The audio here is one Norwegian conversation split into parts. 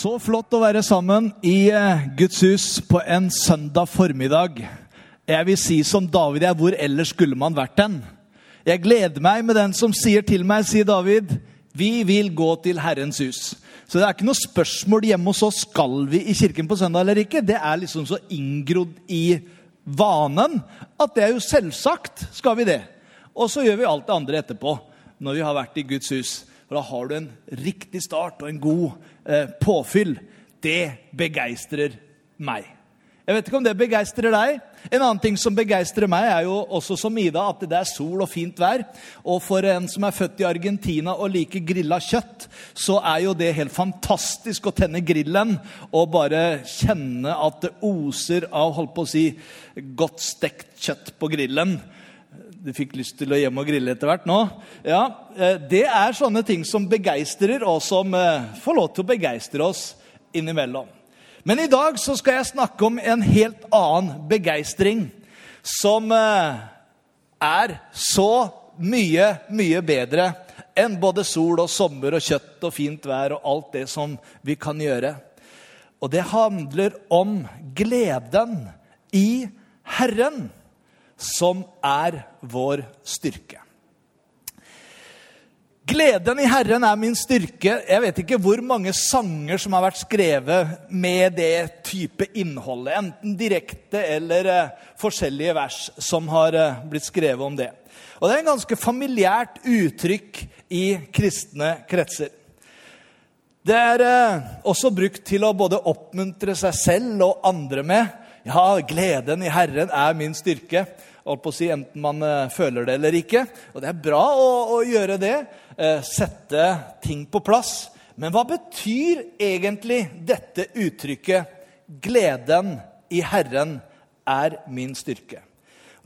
Så flott å være sammen i eh, Guds hus på en søndag formiddag. Jeg vil si som David jeg, hvor ellers skulle man vært den? Jeg gleder meg med den som sier til meg, sier David, vi vil gå til Herrens hus. Så det er ikke noe spørsmål hjemme hos oss skal vi i kirken på søndag eller ikke. Det er liksom så inngrodd i vanen at det er jo selvsagt skal vi det. Og så gjør vi alt det andre etterpå når vi har vært i Guds hus. For da har du en riktig start og en god eh, påfyll. Det begeistrer meg. Jeg vet ikke om det begeistrer deg. En annen ting som begeistrer meg, er jo også som Ida, at det er sol og fint vær. Og for en som er født i Argentina og liker grilla kjøtt, så er jo det helt fantastisk å tenne grillen og bare kjenne at det oser av holdt på å si, godt stekt kjøtt på grillen. Du fikk lyst til å hjem og grille etter hvert nå. Ja, eh, Det er sånne ting som begeistrer, og som eh, får lov til å begeistre oss innimellom. Men i dag så skal jeg snakke om en helt annen begeistring. Som eh, er så mye, mye bedre enn både sol og sommer og kjøtt og fint vær og alt det som vi kan gjøre. Og det handler om gleden i Herren, som er vår styrke. Gleden i Herren er min styrke. Jeg vet ikke hvor mange sanger som har vært skrevet med det type innholdet. Enten direkte eller eh, forskjellige vers som har eh, blitt skrevet om det. Og Det er en ganske familiært uttrykk i kristne kretser. Det er eh, også brukt til å både oppmuntre seg selv og andre med. Ja, gleden i Herren er min styrke. Holdt på å si, Enten man eh, føler det eller ikke. Og det er bra å, å gjøre det. Eh, sette ting på plass. Men hva betyr egentlig dette uttrykket 'Gleden i Herren er min styrke'?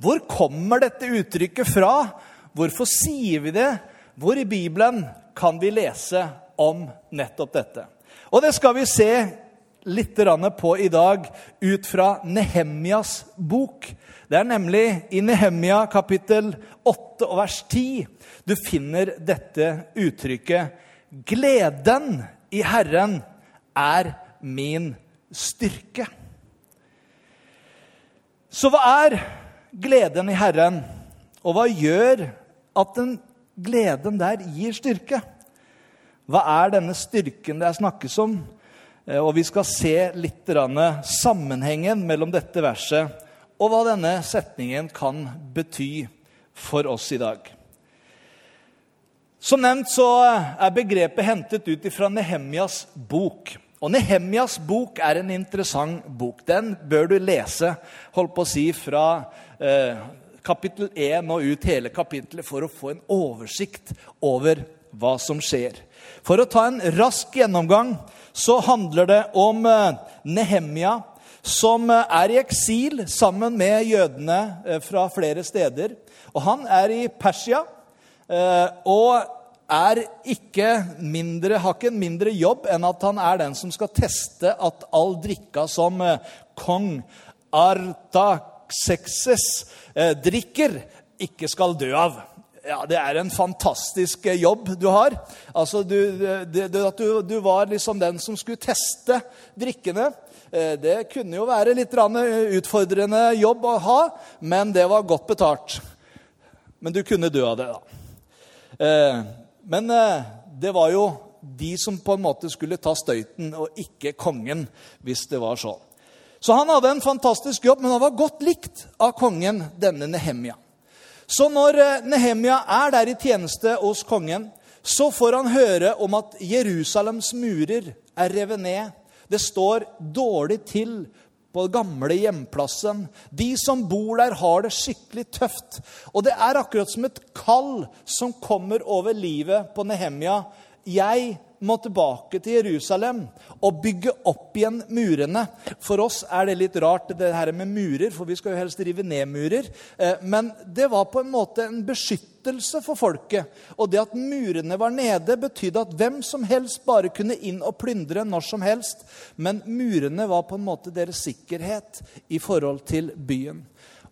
Hvor kommer dette uttrykket fra? Hvorfor sier vi det? Hvor i Bibelen kan vi lese om nettopp dette? Og det skal vi se litt på i dag ut fra Nehemjas bok. Det er nemlig i Nehemja kapittel 8 og vers 10 du finner dette uttrykket 'Gleden i Herren er min styrke'. Så hva er gleden i Herren, og hva gjør at den gleden der gir styrke? Hva er denne styrken det er snakkes om? Eh, og vi skal se litt sammenhengen mellom dette verset og hva denne setningen kan bety for oss i dag. Som nevnt så er begrepet hentet ut fra Nehemjas bok. Og Nehemjas bok er en interessant bok. Den bør du lese holdt på å si, fra eh, kapittel 1 og ut hele kapittelet for å få en oversikt over hva som skjer. For å ta en rask gjennomgang så handler det om Nehemia, som eh, er i eksil sammen med jødene eh, fra flere steder. Og han er i Persia. Og er ikke mindre, har ikke en mindre jobb enn at han er den som skal teste at all drikka som kong Artaxexes drikker, ikke skal dø av. Ja, Det er en fantastisk jobb du har. Altså, du, det, At du, du, var liksom den som skulle teste drikkene. Eh, det kunne jo være litt utfordrende jobb å ha, men det var godt betalt. Men du kunne dø av det, da. Eh, men eh, det var jo de som på en måte skulle ta støyten, og ikke kongen, hvis det var sånn. Så han hadde en fantastisk jobb, men han var godt likt av kongen, denne Nehemia. Så når eh, Nehemia er der i tjeneste hos kongen, så får han høre om at Jerusalems murer er revet ned. Det står dårlig til på gamle hjemplassen. De som bor der, har det skikkelig tøft. Og det er akkurat som et kall som kommer over livet på Nehemia. Jeg må tilbake til Jerusalem og bygge opp igjen murene. For oss er det litt rart, det her med murer, for vi skal jo helst rive ned murer. Eh, men det var på en måte en beskyttelse for folket. Og det at murene var nede, betydde at hvem som helst bare kunne inn og plyndre når som helst. Men murene var på en måte deres sikkerhet i forhold til byen.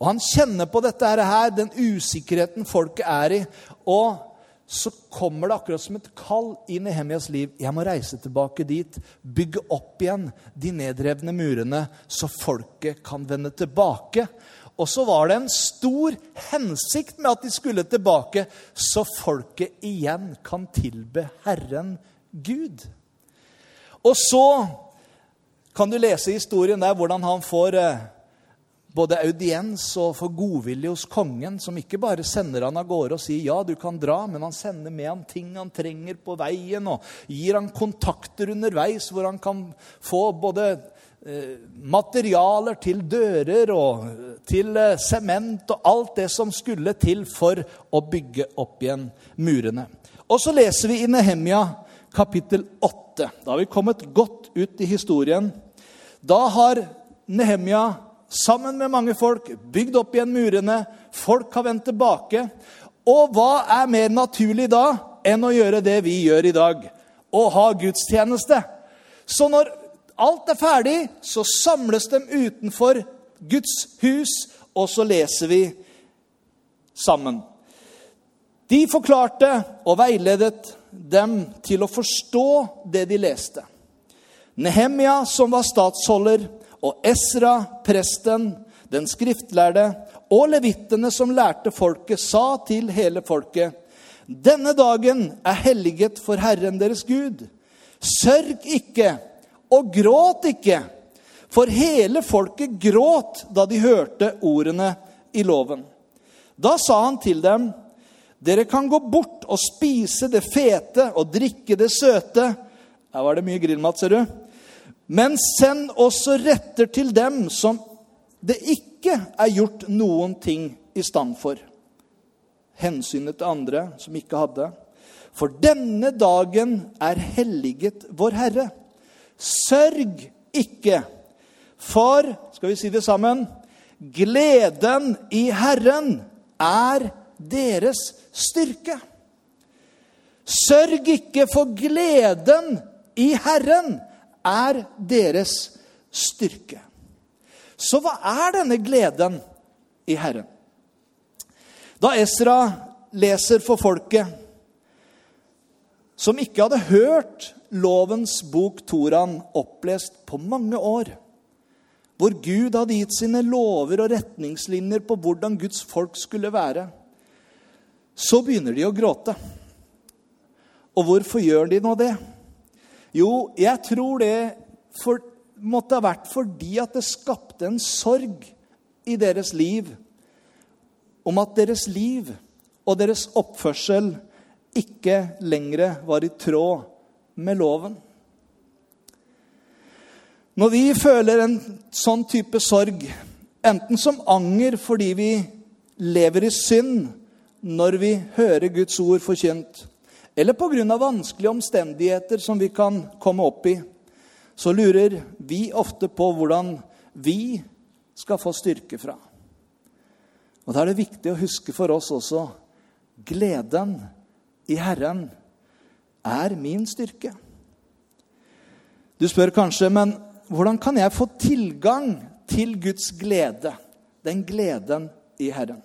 Og han kjenner på dette her, den usikkerheten folket er i. og så kommer det akkurat som et kall i Nehemias liv. Jeg må reise tilbake dit, bygge opp igjen de nedrevne murene, så folket kan vende tilbake. Og så var det en stor hensikt med at de skulle tilbake, så folket igjen kan tilbe Herren Gud. Og så kan du lese historien der hvordan han får eh, både audiens og for godvilje hos kongen, som ikke bare sender han av gårde og sier ja, du kan dra, men han sender med han ting han trenger på veien, og gir han kontakter underveis hvor han kan få både eh, materialer til dører og til eh, sement og alt det som skulle til for å bygge opp igjen murene. Og så leser vi i Nehemia kapittel 8. Da har vi kommet godt ut i historien. Da har Nehemia sammen med mange folk, bygd opp igjen murene. Folk har vendt tilbake. Og hva er mer naturlig da enn å gjøre det vi gjør i dag? Å ha gudstjeneste. Så når alt er ferdig, så samles de utenfor Guds hus, og så leser vi sammen. De forklarte og veiledet dem til å forstå det de leste. Nehemia, som var statsholder, og Esra, presten, den skriftlærde, og levittene som lærte folket, sa til hele folket.: Denne dagen er helliget for Herren deres Gud. Sørg ikke og gråt ikke, for hele folket gråt da de hørte ordene i loven. Da sa han til dem, dere kan gå bort og spise det fete og drikke det søte. Her var det mye grillmat, ser du. Men send også retter til dem som det ikke er gjort noen ting i stand for. Hensynet til andre som ikke hadde. For denne dagen er helliget vår Herre. Sørg ikke, for Skal vi si det sammen? Gleden i Herren er deres styrke. Sørg ikke, for gleden i Herren er deres styrke. Så hva er denne gleden i Herren? Da Esra leser for folket som ikke hadde hørt lovens bok Toran opplest på mange år, hvor Gud hadde gitt sine lover og retningslinjer på hvordan Guds folk skulle være, så begynner de å gråte. Og hvorfor gjør de nå det? Jo, jeg tror det for, måtte ha vært fordi at det skapte en sorg i deres liv om at deres liv og deres oppførsel ikke lenger var i tråd med loven. Når vi føler en sånn type sorg, enten som anger fordi vi lever i synd når vi hører Guds ord forkynt, eller pga. vanskelige omstendigheter som vi kan komme opp i, så lurer vi ofte på hvordan vi skal få styrke fra. Og Da er det viktig å huske for oss også gleden i Herren er min styrke. Du spør kanskje, men hvordan kan jeg få tilgang til Guds glede? Den gleden i Herren.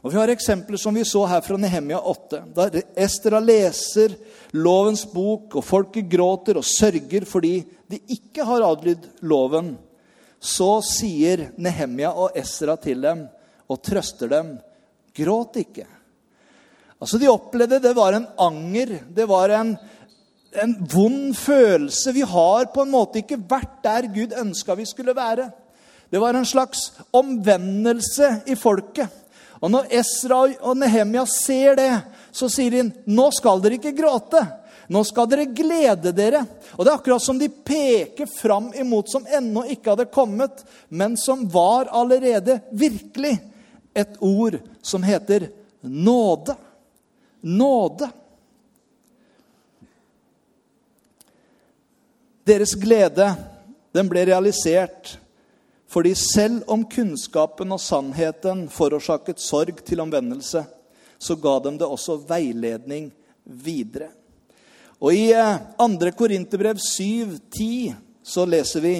Og Vi har eksempler som vi så her fra Nehemia 8. Da Estera leser lovens bok, og folket gråter og sørger fordi de ikke har adlydd loven, så sier Nehemia og Estera til dem og trøster dem gråt ikke. Altså De opplevde det var en anger, det var en, en vond følelse. Vi har på en måte ikke vært der Gud ønska vi skulle være. Det var en slags omvendelse i folket. Og når Esra og Nehemia ser det, så sier de nå skal dere ikke gråte. Nå skal dere glede dere. Og Det er akkurat som de peker fram imot som ennå ikke hadde kommet, men som var allerede virkelig. Et ord som heter nåde. Nåde. Deres glede, den ble realisert fordi selv om kunnskapen og sannheten forårsaket sorg til omvendelse, så ga dem det også veiledning videre. Og I 2. Korinterbrev 7,10 så leser vi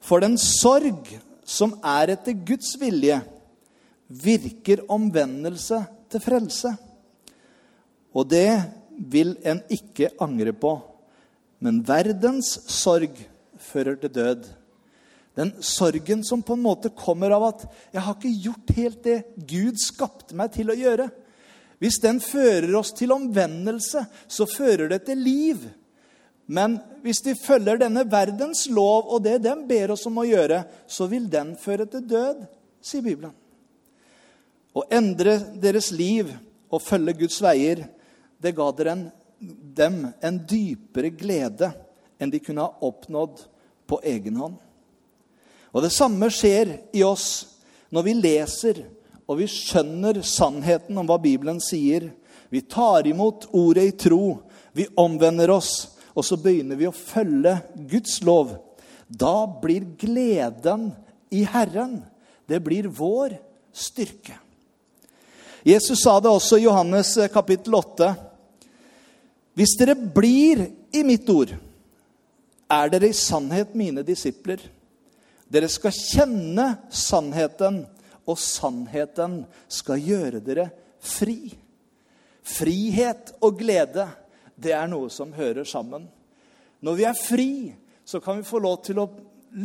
For den sorg som er etter Guds vilje, virker omvendelse til frelse. Og det vil en ikke angre på. Men verdens sorg fører til død. Den sorgen som på en måte kommer av at 'jeg har ikke gjort helt det Gud skapte meg til å gjøre'. Hvis den fører oss til omvendelse, så fører det til liv. Men hvis vi følger denne verdens lov og det den ber oss om å gjøre, så vil den føre til død, sier Bibelen. Å endre deres liv og følge Guds veier, det ga en, dem en dypere glede enn de kunne ha oppnådd på egen hånd. Og det samme skjer i oss når vi leser og vi skjønner sannheten om hva Bibelen sier. Vi tar imot ordet i tro, vi omvender oss, og så begynner vi å følge Guds lov. Da blir gleden i Herren. Det blir vår styrke. Jesus sa det også i Johannes eh, kapittel 8. Hvis dere blir i mitt ord, er dere i sannhet mine disipler. Dere skal kjenne sannheten, og sannheten skal gjøre dere fri. Frihet og glede, det er noe som hører sammen. Når vi er fri, så kan vi få lov til å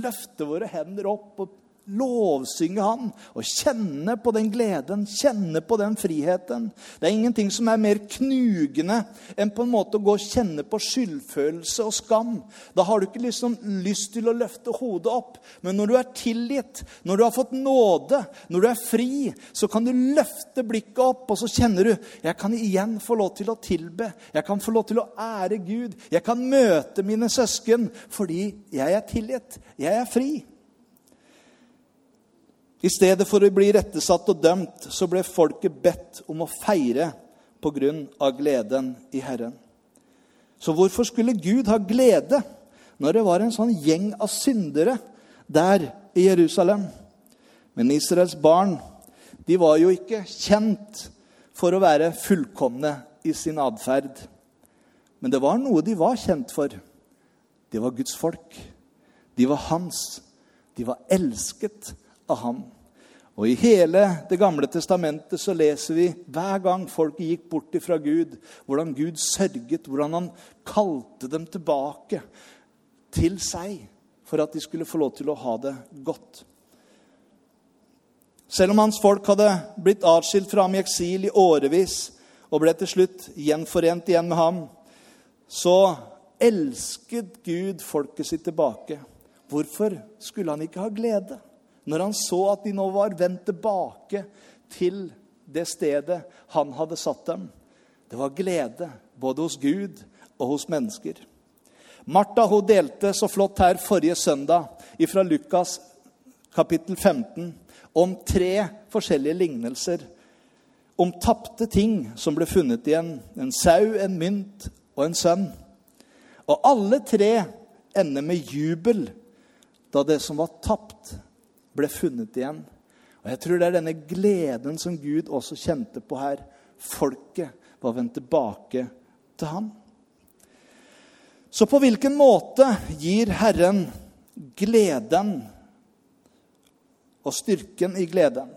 løfte våre hender opp og lovsynge Han og kjenne på den gleden, kjenne på den friheten. Det er ingenting som er mer knugende enn på en måte å gå og kjenne på skyldfølelse og skam. Da har du ikke liksom lyst til å løfte hodet opp. Men når du er tilgitt, når du har fått nåde, når du er fri, så kan du løfte blikket opp, og så kjenner du jeg kan igjen få lov til å tilbe. Jeg kan få lov til å ære Gud. Jeg kan møte mine søsken fordi jeg er tilgitt. Jeg er fri. I stedet for å bli rettesatt og dømt, så ble folket bedt om å feire pga. gleden i Herren. Så hvorfor skulle Gud ha glede når det var en sånn gjeng av syndere der i Jerusalem? Men Israels barn de var jo ikke kjent for å være fullkomne i sin atferd. Men det var noe de var kjent for. Det var Guds folk. De var hans. De var elsket av ham. Og I hele Det gamle testamentet så leser vi hver gang folk gikk bort fra Gud, hvordan Gud sørget, hvordan han kalte dem tilbake til seg for at de skulle få lov til å ha det godt. Selv om hans folk hadde blitt atskilt fra ham i eksil i årevis og ble til slutt gjenforent igjen med ham, så elsket Gud folket sitt tilbake. Hvorfor skulle han ikke ha glede? Når han så at de nå var vendt tilbake til det stedet han hadde satt dem. Det var glede både hos Gud og hos mennesker. Martha hun delte så flott her forrige søndag fra Lukas kapittel 15 om tre forskjellige lignelser. Om tapte ting som ble funnet igjen. En sau, en mynt og en sønn. Og alle tre ender med jubel da det som var tapt, ble funnet igjen. Og Jeg tror det er denne gleden som Gud også kjente på her. Folket var vendt tilbake til ham. Så på hvilken måte gir Herren gleden og styrken i gleden?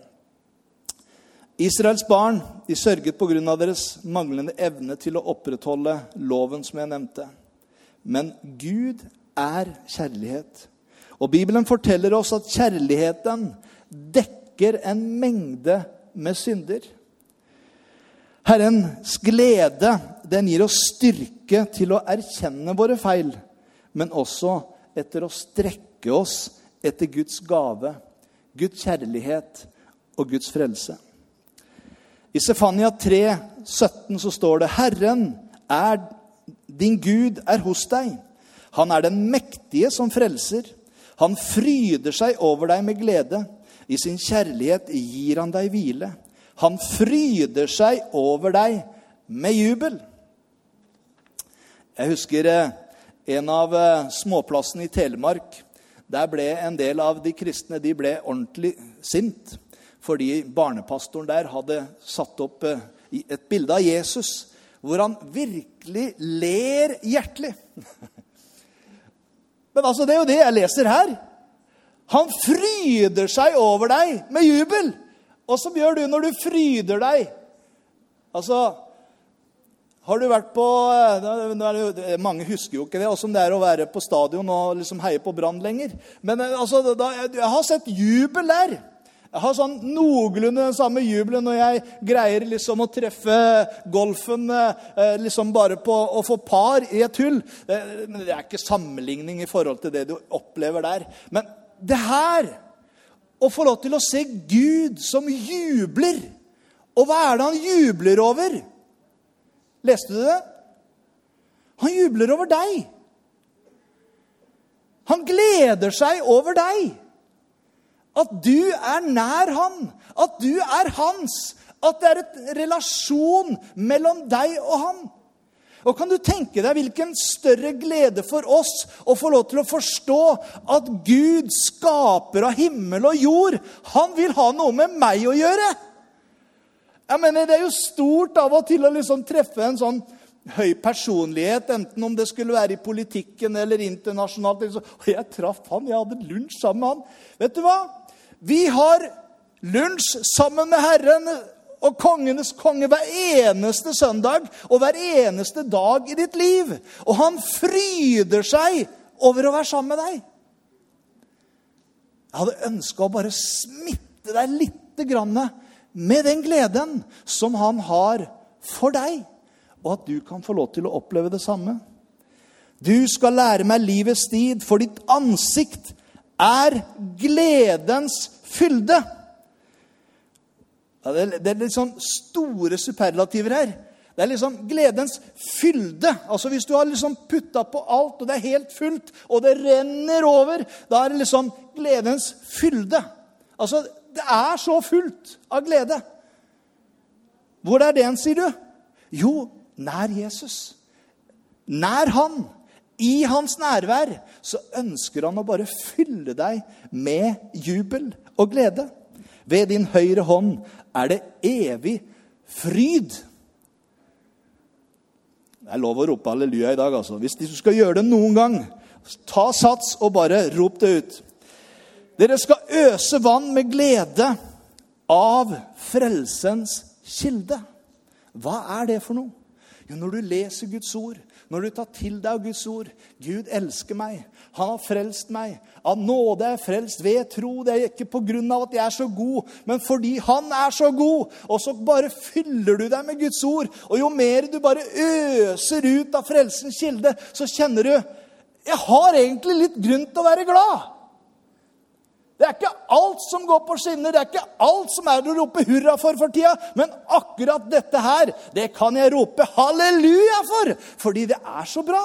Israels barn de sørget pga. deres manglende evne til å opprettholde loven, som jeg nevnte. Men Gud er kjærlighet. Og Bibelen forteller oss at kjærligheten dekker en mengde med synder. Herrens glede den gir oss styrke til å erkjenne våre feil, men også etter å strekke oss etter Guds gave, Guds kjærlighet og Guds frelse. I Sefania 3, 17 så står det Herren er din Gud er hos deg. Han er den mektige som frelser. Han fryder seg over deg med glede. I sin kjærlighet gir han deg hvile. Han fryder seg over deg med jubel. Jeg husker eh, en av eh, småplassene i Telemark. Der ble en del av de kristne de ble ordentlig sint fordi barnepastoren der hadde satt opp eh, et bilde av Jesus hvor han virkelig ler hjertelig. Men altså, det er jo det jeg leser her. Han fryder seg over deg med jubel. Og som gjør du når du fryder deg? Altså Har du vært på eh, Mange husker jo ikke det, åssen det er å være på stadion og liksom heie på Brann lenger. Men eh, altså, da, jeg har sett jubel der. Jeg har sånn noenlunde den samme jubelen når jeg greier liksom å treffe golfen eh, liksom bare på å få par i et hull. Men det er ikke sammenligning i forhold til det du opplever der. Men det her Å få lov til å se Gud som jubler. Og hva er det han jubler over? Leste du det? Han jubler over deg. Han gleder seg over deg. At du er nær han. At du er hans. At det er en relasjon mellom deg og han. Og Kan du tenke deg hvilken større glede for oss å få lov til å forstå at Gud, skaper av himmel og jord, han vil ha noe med meg å gjøre? Jeg mener, Det er jo stort av og til å liksom treffe en sånn høy personlighet, enten om det skulle være i politikken eller internasjonalt. Og jeg traff han, jeg hadde lunsj sammen med han. Vet du hva? Vi har lunsj sammen med Herren og kongenes konge hver eneste søndag og hver eneste dag i ditt liv. Og han fryder seg over å være sammen med deg. Jeg hadde ønska å bare smitte deg litt med den gleden som han har for deg, og at du kan få lov til å oppleve det samme. Du skal lære meg livets tid, for ditt ansikt er gledens fylde. Ja, det, er litt sånn store superlativer her. Det er liksom gledens fylde. Altså Hvis du har liksom putta på alt, og det er helt fullt, og det renner over, da er det liksom gledens fylde. Altså, det er så fullt av glede. Hvor er det en, sier du? Jo, nær Jesus. Nær Han. I hans nærvær så ønsker han å bare fylle deg med jubel og glede. Ved din høyre hånd er det evig fryd. Det er lov å rope halleluja i dag, altså. Hvis du skal gjøre det noen gang, ta sats og bare rop det ut. Dere skal øse vann med glede av frelsens kilde. Hva er det for noe? Jo, når du leser Guds ord, når du tar til deg av Guds ord Gud elsker meg. Han har frelst meg. Av nåde er jeg frelst ved tro. Det er ikke pga. at jeg er så god, men fordi Han er så god. Og så bare fyller du deg med Guds ord. Og jo mer du bare øser ut av frelsens kilde, så kjenner du Jeg har egentlig litt grunn til å være glad. Det er ikke alt som går på skinner, det er ikke alt som er å rope hurra for for tida. Men akkurat dette her, det kan jeg rope halleluja for, fordi det er så bra.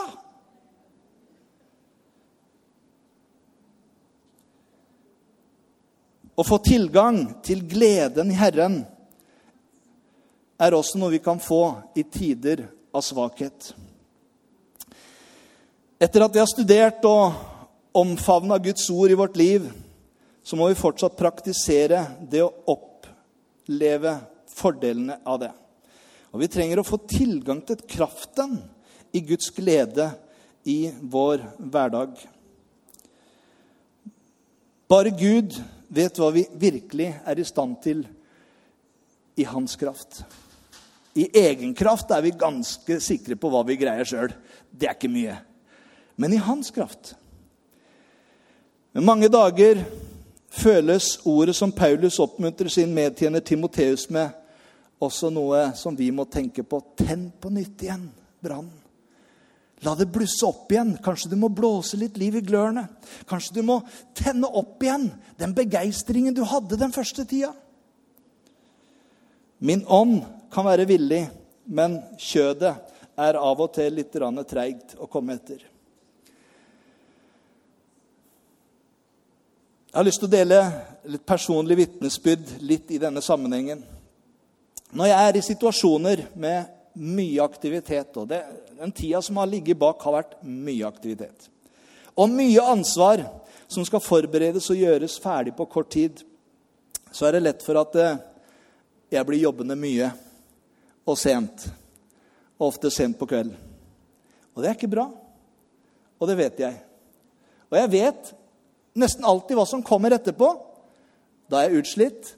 Å få tilgang til gleden i Herren er også noe vi kan få i tider av svakhet. Etter at vi har studert og omfavna Guds ord i vårt liv, så må vi fortsatt praktisere det å oppleve fordelene av det. Og vi trenger å få tilgang til kraften i Guds glede i vår hverdag. Bare Gud vet hva vi virkelig er i stand til i hans kraft. I egen kraft er vi ganske sikre på hva vi greier sjøl. Det er ikke mye. Men i hans kraft. Men mange dager føles ordet som Paulus oppmuntrer sin medtjener Timoteus med, også noe som vi må tenke på. Tenn på nytt igjen brannen. La det blusse opp igjen. Kanskje du må blåse litt liv i glørne. Kanskje du må tenne opp igjen den begeistringen du hadde den første tida. Min ånd kan være villig, men kjødet er av og til litt treigt å komme etter. Jeg har lyst til å dele litt personlig vitnesbyrd litt i denne sammenhengen. Når jeg er i situasjoner med mye aktivitet. Og det, den tida som har ligget bak, har vært mye aktivitet. Og mye ansvar som skal forberedes og gjøres ferdig på kort tid. Så er det lett for at eh, jeg blir jobbende mye og sent. Og ofte sent på kveld. Og det er ikke bra. Og det vet jeg. Og jeg vet nesten alltid hva som kommer etterpå. Da er jeg utslitt.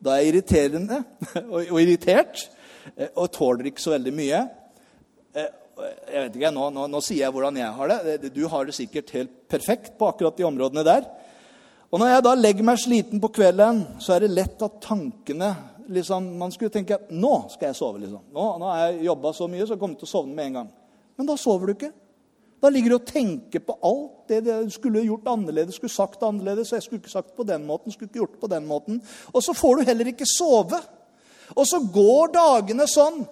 Da er jeg irriterende og irritert eh, og tåler ikke så veldig mye. Eh, jeg vet ikke, nå, nå, nå, sier jeg hvordan jeg har det. Du har det sikkert helt perfekt på akkurat de områdene der. Og når jeg da legger meg sliten på kvelden, så er det lett at tankene liksom, Man skulle tenke at nå skal jeg sove. liksom. Nå, nå har jeg jobba så mye, så jeg kommer til å sovne med en gang. Men da sover du ikke. Da ligger du og tenker på alt det du skulle gjort annerledes, skulle sagt annerledes. Jeg skulle ikke sagt på den måten, skulle ikke gjort på den måten. Og så får du heller ikke sove. Og så går dagene sånn.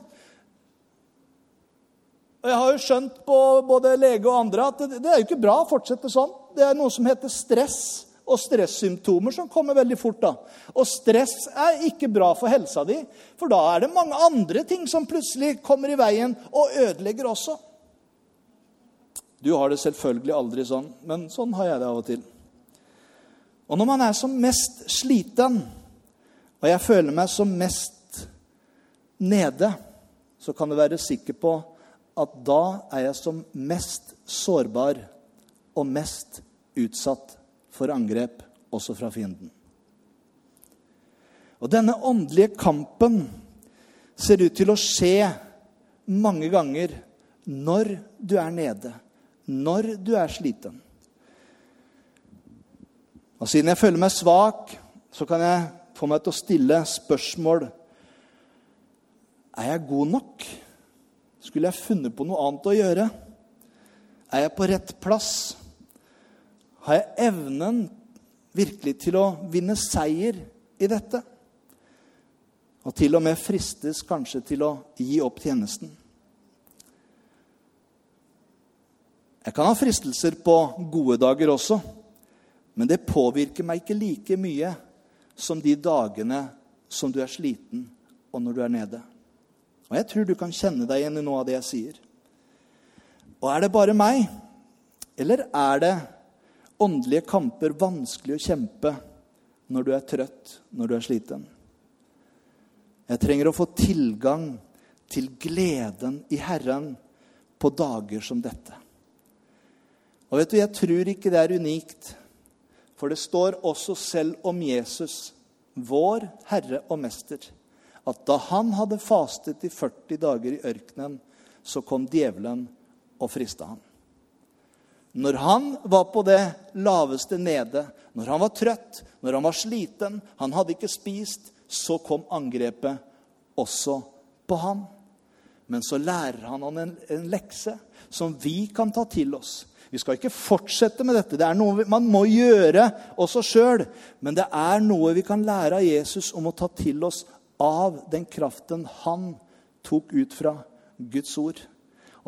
Og Jeg har jo skjønt på både lege og andre at det, det er jo ikke bra å fortsette sånn. Det er noe som heter stress og stressymptomer som kommer veldig fort. da. Og stress er ikke bra for helsa di, for da er det mange andre ting som plutselig kommer i veien og ødelegger også. Du har det selvfølgelig aldri sånn, men sånn har jeg det av og til. Og når man er som mest sliten, og jeg føler meg som mest nede, så kan du være sikker på at da er jeg som mest sårbar og mest utsatt for angrep også fra fienden. Og denne åndelige kampen ser ut til å skje mange ganger når du er nede, når du er sliten. Og siden jeg føler meg svak, så kan jeg få meg til å stille spørsmål Er jeg god nok? Skulle jeg funnet på noe annet å gjøre? Er jeg på rett plass? Har jeg evnen virkelig til å vinne seier i dette? Og til og med fristes kanskje til å gi opp tjenesten. Jeg kan ha fristelser på gode dager også, men det påvirker meg ikke like mye som de dagene som du er sliten, og når du er nede. Og jeg tror du kan kjenne deg igjen i noe av det jeg sier. Og er det bare meg, eller er det åndelige kamper vanskelig å kjempe når du er trøtt, når du er sliten? Jeg trenger å få tilgang til gleden i Herren på dager som dette. Og vet du, Jeg tror ikke det er unikt, for det står også selv om Jesus, vår Herre og Mester at da han hadde fastet i 40 dager i ørkenen, så kom djevelen og frista ham. Når han var på det laveste nede, når han var trøtt, når han var sliten, han hadde ikke spist, så kom angrepet også på han. Men så lærer han han en, en lekse som vi kan ta til oss. Vi skal ikke fortsette med dette. Det er noe man må gjøre også sjøl. Men det er noe vi kan lære av Jesus om å ta til oss av den kraften han tok ut fra Guds ord.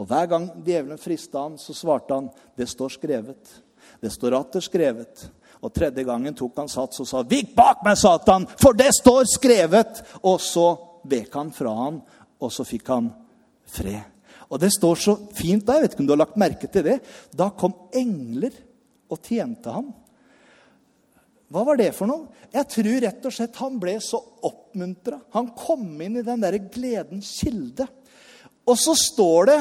Og Hver gang djevelen frista han, så svarte han, 'Det står skrevet'. Det står atter skrevet. Og tredje gangen tok han sats og sa, 'Vik bak meg, Satan, for det står skrevet!' Og så vek han fra han, og så fikk han fred. Og det står så fint der, jeg vet ikke om du har lagt merke til det. Da kom engler og tjente ham. Hva var det for noe? Jeg tror rett og slett han ble så oppmuntra. Han kom inn i den der gledens kilde. Og så står det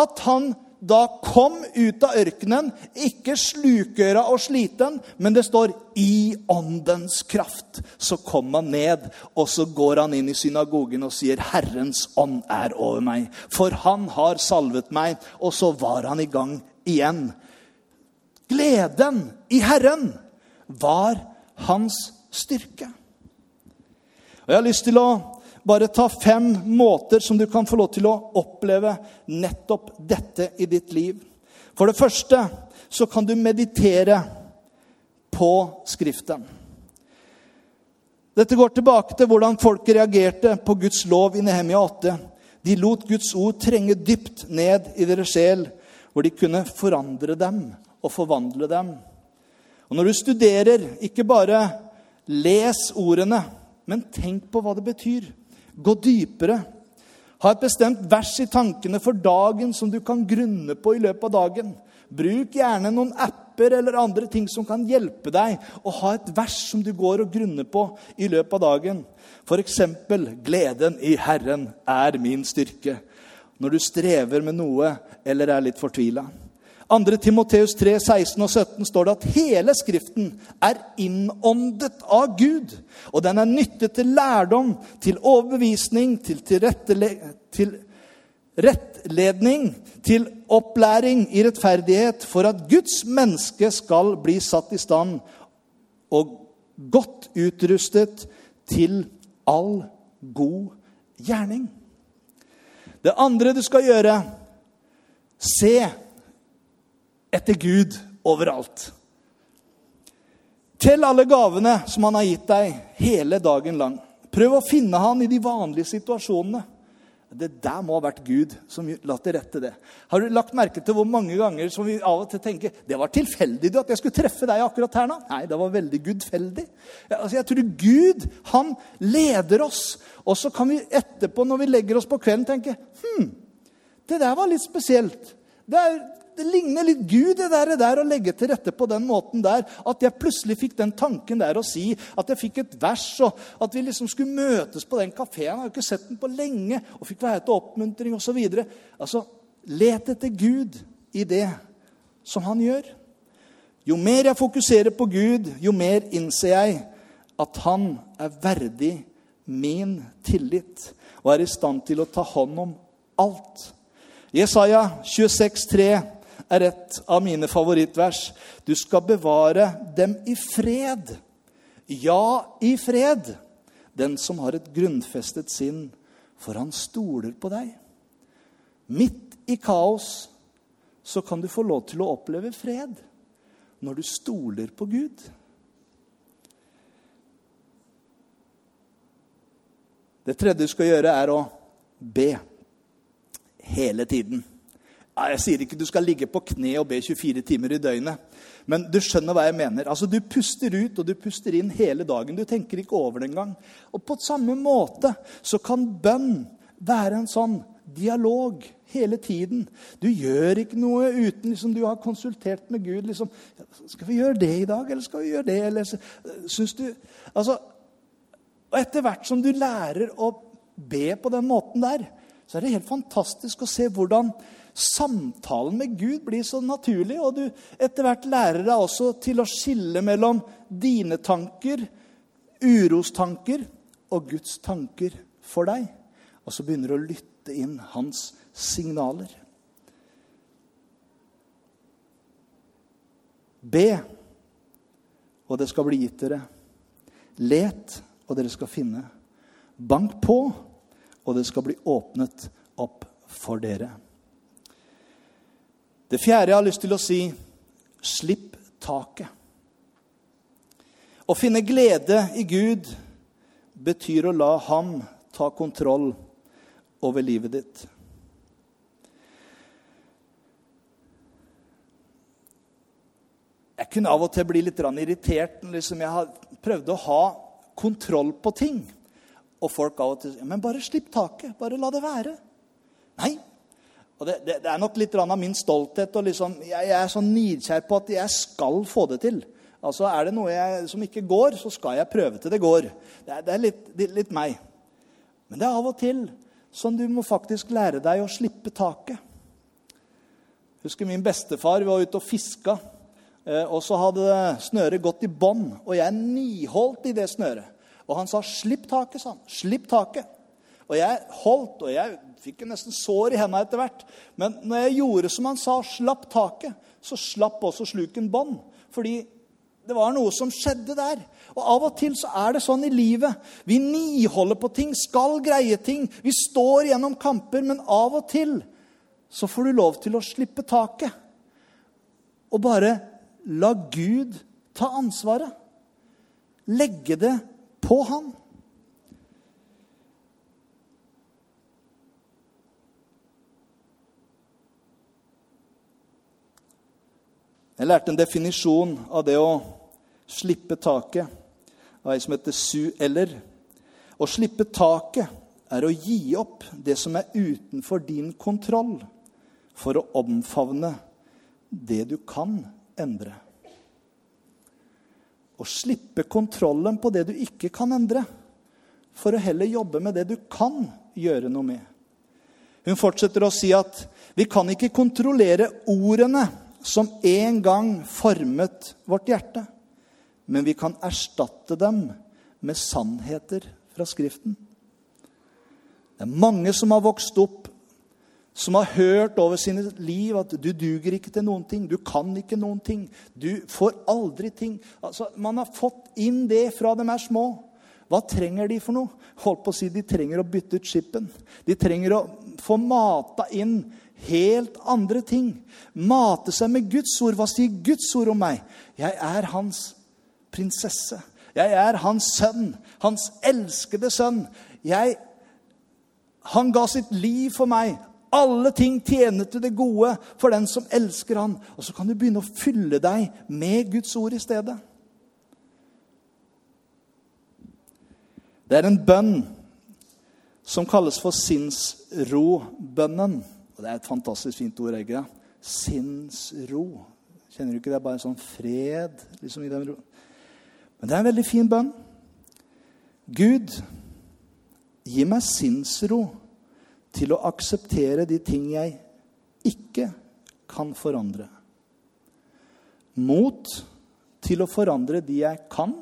at han da kom ut av ørkenen, ikke slukøra og sliten, men det står 'i åndens kraft'. Så kom han ned, og så går han inn i synagogen og sier 'Herrens ånd er over meg', for han har salvet meg. Og så var han i gang igjen. Gleden i Herren var hans styrke. Og Jeg har lyst til å bare ta fem måter som du kan få lov til å oppleve nettopp dette i ditt liv. For det første så kan du meditere på Skriften. Dette går tilbake til hvordan folk reagerte på Guds lov i Nehemia 8. De lot Guds ord trenge dypt ned i deres sjel, hvor de kunne forandre dem og forvandle dem. Og når du studerer, ikke bare les ordene, men tenk på hva det betyr. Gå dypere. Ha et bestemt vers i tankene for dagen som du kan grunne på i løpet av dagen. Bruk gjerne noen apper eller andre ting som kan hjelpe deg å ha et vers som du går og grunner på i løpet av dagen. F.eks.: Gleden i Herren er min styrke. Når du strever med noe eller er litt fortvila. 2. Timoteus 3, 16 og 17 står det at hele Skriften er innåndet av Gud. Og den er nyttet til lærdom, til overbevisning, til, til rettledning, til opplæring i rettferdighet, for at Guds menneske skal bli satt i stand og godt utrustet til all god gjerning. Det andre du skal gjøre, se etter Gud overalt. Tell alle gavene som han har gitt deg hele dagen lang. Prøv å finne han i de vanlige situasjonene. Det der må ha vært Gud som la til rette det. Har du lagt merke til hvor mange ganger som vi av og til tenker det var tilfeldig at jeg skulle treffe deg akkurat her nå? Nei, det var veldig gudfeldig. Altså, jeg tror Gud han leder oss. Og så kan vi etterpå, når vi legger oss på kvelden, tenke hm, det der var litt spesielt. Det er, det ligner litt Gud, det der, det der å legge til rette på den måten der. At jeg plutselig fikk den tanken der å si at jeg fikk et vers, og at vi liksom skulle møtes på den kafeen. Jeg har jo ikke sett den på lenge, og fikk være til oppmuntring osv. Altså, let etter Gud i det som han gjør. Jo mer jeg fokuserer på Gud, jo mer innser jeg at han er verdig min tillit og er i stand til å ta hånd om alt. Jesaja 26, 3 er et av mine favorittvers. Du skal bevare dem i fred. Ja, i fred. Den som har et grunnfestet sinn, for han stoler på deg. Midt i kaos så kan du få lov til å oppleve fred når du stoler på Gud. Det tredje du skal gjøre, er å be hele tiden. Jeg sier ikke du skal ligge på kne og be 24 timer i døgnet. Men du skjønner hva jeg mener. Altså, Du puster ut og du puster inn hele dagen. Du tenker ikke over det engang. Og på samme måte så kan bønn være en sånn dialog hele tiden. Du gjør ikke noe uten liksom, du har konsultert med Gud. Liksom, 'Skal vi gjøre det i dag, eller skal vi gjøre det?' Eller, synes du, altså, og etter hvert som du lærer å be på den måten der, så er det helt fantastisk å se hvordan samtalen med Gud blir så naturlig. Og du etter hvert lærer deg også til å skille mellom dine tanker, urostanker, og Guds tanker for deg. Og så begynner du å lytte inn hans signaler. Be, og det skal bli gitt dere. Let, og dere skal finne. Bank på, og det skal bli åpnet opp for dere. Det fjerde jeg har lyst til å si slipp taket. Å finne glede i Gud betyr å la ham ta kontroll over livet ditt. Jeg kunne av og til bli litt irritert. Liksom jeg prøvde å ha kontroll på ting. Og folk av og til sier Men bare slipp taket. Bare la det være. Nei. Og det, det, det er nok litt av min stolthet. og liksom, jeg, jeg, er så nidkjær på at jeg skal få det til. Altså, Er det noe jeg, som ikke går, så skal jeg prøve til det går. Det det er litt, litt, meg. Men det er av og til sånn du må faktisk lære deg å slippe taket. Husker min bestefar var ute og fiska. Eh, og så hadde snøret gått i bånn, og jeg niholdt i det snøret. Og han sa 'slipp taket', sa han. 'Slipp taket'. Og jeg holdt, og jeg fikk nesten sår i hendene etter hvert. Men når jeg gjorde som han sa, slapp taket, så slapp også sluken bånd. Fordi det var noe som skjedde der. Og Av og til så er det sånn i livet. Vi niholder på ting, skal greie ting. Vi står gjennom kamper, men av og til så får du lov til å slippe taket. Og bare la Gud ta ansvaret. Legge det på han. Jeg lærte en definisjon av det å slippe taket av ei som heter Sue Eller. Å slippe taket er å gi opp det som er utenfor din kontroll, for å omfavne det du kan endre. Å slippe kontrollen på det du ikke kan endre, for å heller jobbe med det du kan gjøre noe med. Hun fortsetter å si at vi kan ikke kontrollere ordene som en gang formet vårt hjerte, men vi kan erstatte dem med sannheter fra Skriften. Det er mange som har vokst opp, som har hørt over sine liv at du duger ikke til noen ting, du kan ikke noen ting, du får aldri ting. Altså, man har fått inn det fra de er små. Hva trenger de for noe? Holdt på å si De trenger å bytte ut skipen. De trenger å få mata inn helt andre ting. Mate seg med Guds ord. Hva sier Guds ord om meg? Jeg er hans prinsesse. Jeg er hans sønn. Hans elskede sønn. Jeg han ga sitt liv for meg. Alle ting tjener til det gode for den som elsker han. Og så kan du begynne å fylle deg med Guds ord i stedet. Det er en bønn som kalles for sinnsrobønnen. Og det er et fantastisk fint ord, ikke Sinnsro. Kjenner du ikke det? Bare en sånn fred liksom i den ro. Men det er en veldig fin bønn. Gud Gi meg sinnsro til å akseptere de ting jeg ikke kan forandre. Mot til å forandre de jeg kan,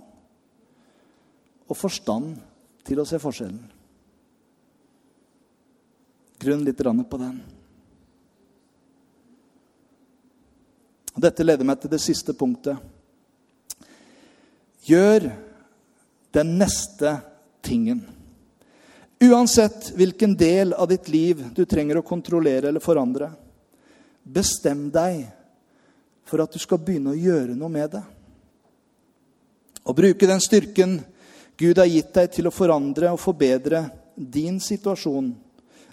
og forstand til å se forskjellen. Grunn litt på den. Dette leder meg til det siste punktet. Gjør den neste tingen. Uansett hvilken del av ditt liv du trenger å kontrollere eller forandre, bestem deg for at du skal begynne å gjøre noe med det. Og bruke den styrken Gud har gitt deg til å forandre og forbedre din situasjon.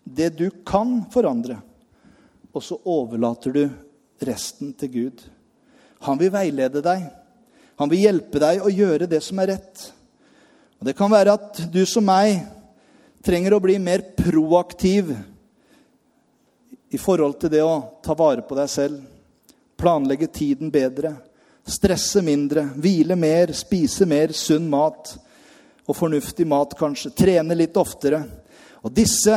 Det du kan forandre. Og så overlater du resten til Gud. Han vil veilede deg. Han vil hjelpe deg å gjøre det som er rett. Og Det kan være at du som meg trenger å bli mer proaktiv i forhold til det å ta vare på deg selv. Planlegge tiden bedre. Stresse mindre. Hvile mer. Spise mer sunn mat. Og fornuftig mat, kanskje. Trene litt oftere. Og disse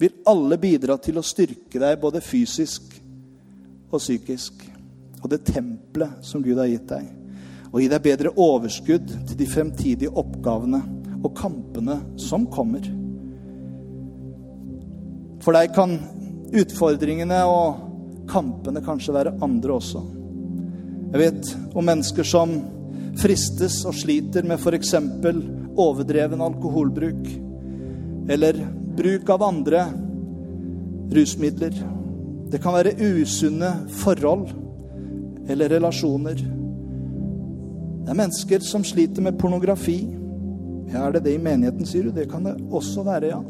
vil alle bidra til å styrke deg både fysisk og psykisk. Og det tempelet som Gud har gitt deg. Og gi deg bedre overskudd til de fremtidige oppgavene og kampene som kommer. For deg kan utfordringene og kampene kanskje være andre også. Jeg vet om mennesker som fristes og sliter med f.eks. overdreven alkoholbruk eller bruk av andre rusmidler. Det kan være usunne forhold eller relasjoner. Det er mennesker som sliter med pornografi ja, Er det det i menigheten, sier du? Det kan det også være, ja.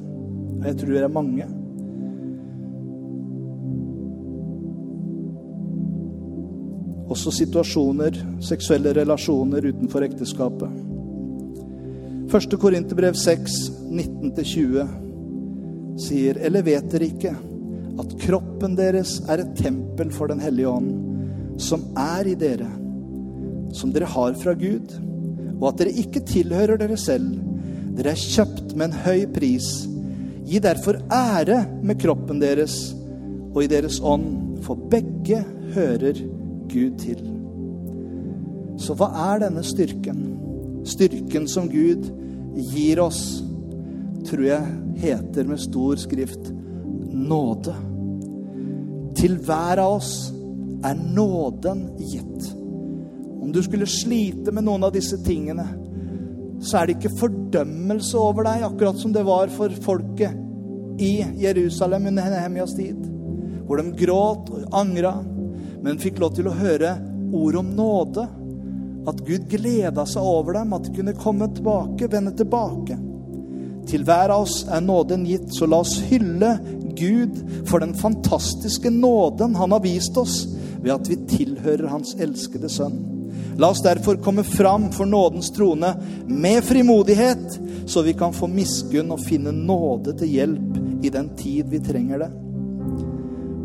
Jeg tror det er mange. Også situasjoner, seksuelle relasjoner utenfor ekteskapet. Første Korinterbrev 6, 19-20 sier, eller vet dere ikke at kroppen deres er et tempel for Den hellige ånd, som er i dere, som dere har fra Gud? og at dere ikke tilhører dere selv. Dere er kjøpt med en høy pris. Gi derfor ære med kroppen deres og i deres ånd, for begge hører Gud til. Så hva er denne styrken? Styrken som Gud gir oss, tror jeg heter med stor skrift nåde. Til hver av oss er nåden gitt. Om du skulle slite med noen av disse tingene, så er det ikke fordømmelse over deg, akkurat som det var for folket i Jerusalem under Nehemjas tid. Hvor de gråt og angra, men fikk lov til å høre ord om nåde. At Gud gleda seg over dem, at de kunne komme tilbake, vende tilbake. Til hver av oss er nåden gitt, så la oss hylle Gud for den fantastiske nåden han har vist oss ved at vi tilhører Hans elskede Sønn. La oss derfor komme fram for nådens trone med frimodighet, så vi kan få miskunn og finne nåde til hjelp i den tid vi trenger det.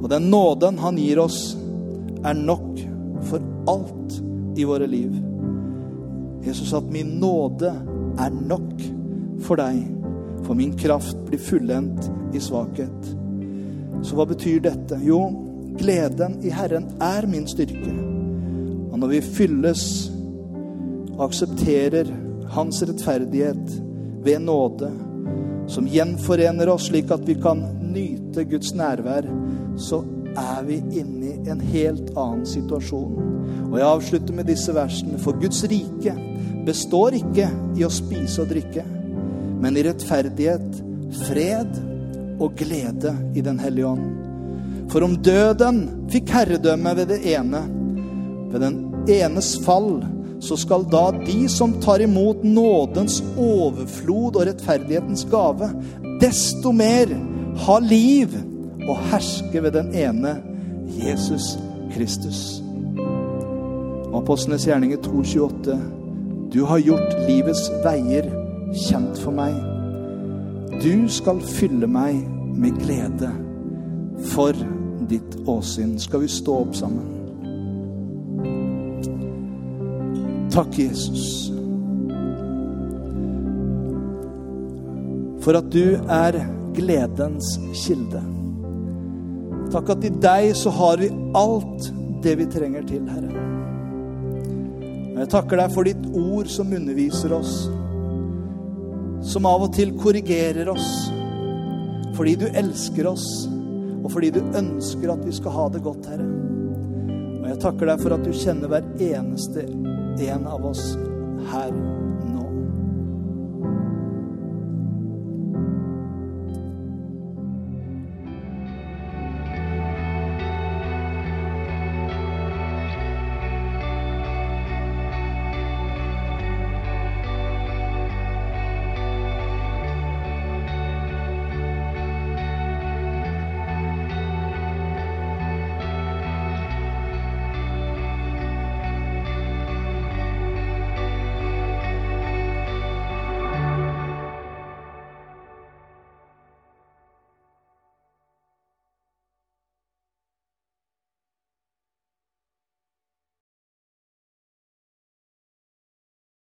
Og den nåden han gir oss, er nok for alt i våre liv. Jesus at min nåde er nok for deg, for min kraft blir fullendt i svakhet. Så hva betyr dette? Jo, gleden i Herren er min styrke. Og når vi fylles og aksepterer Hans rettferdighet ved nåde, som gjenforener oss slik at vi kan nyte Guds nærvær, så er vi inne i en helt annen situasjon. Og jeg avslutter med disse versene. For Guds rike består ikke i å spise og drikke, men i rettferdighet, fred og glede i Den hellige ånd. For om døden fikk herredømme ved det ene, ved den enes fall, så skal da de som tar imot nådens overflod og rettferdighetens gave, desto mer ha liv og herske ved den ene, Jesus Kristus. Apostlenes gjerninger 2,28. Du har gjort livets veier kjent for meg. Du skal fylle meg med glede for ditt åsyn. Skal vi stå opp sammen? Takk, Jesus, for at du er gledens kilde. Takk at i deg så har vi alt det vi trenger til, Herre. Jeg takker deg for ditt ord som underviser oss, som av og til korrigerer oss, fordi du elsker oss, og fordi du ønsker at vi skal ha det godt, Herre. Og jeg takker deg for at du kjenner hver eneste en av oss her.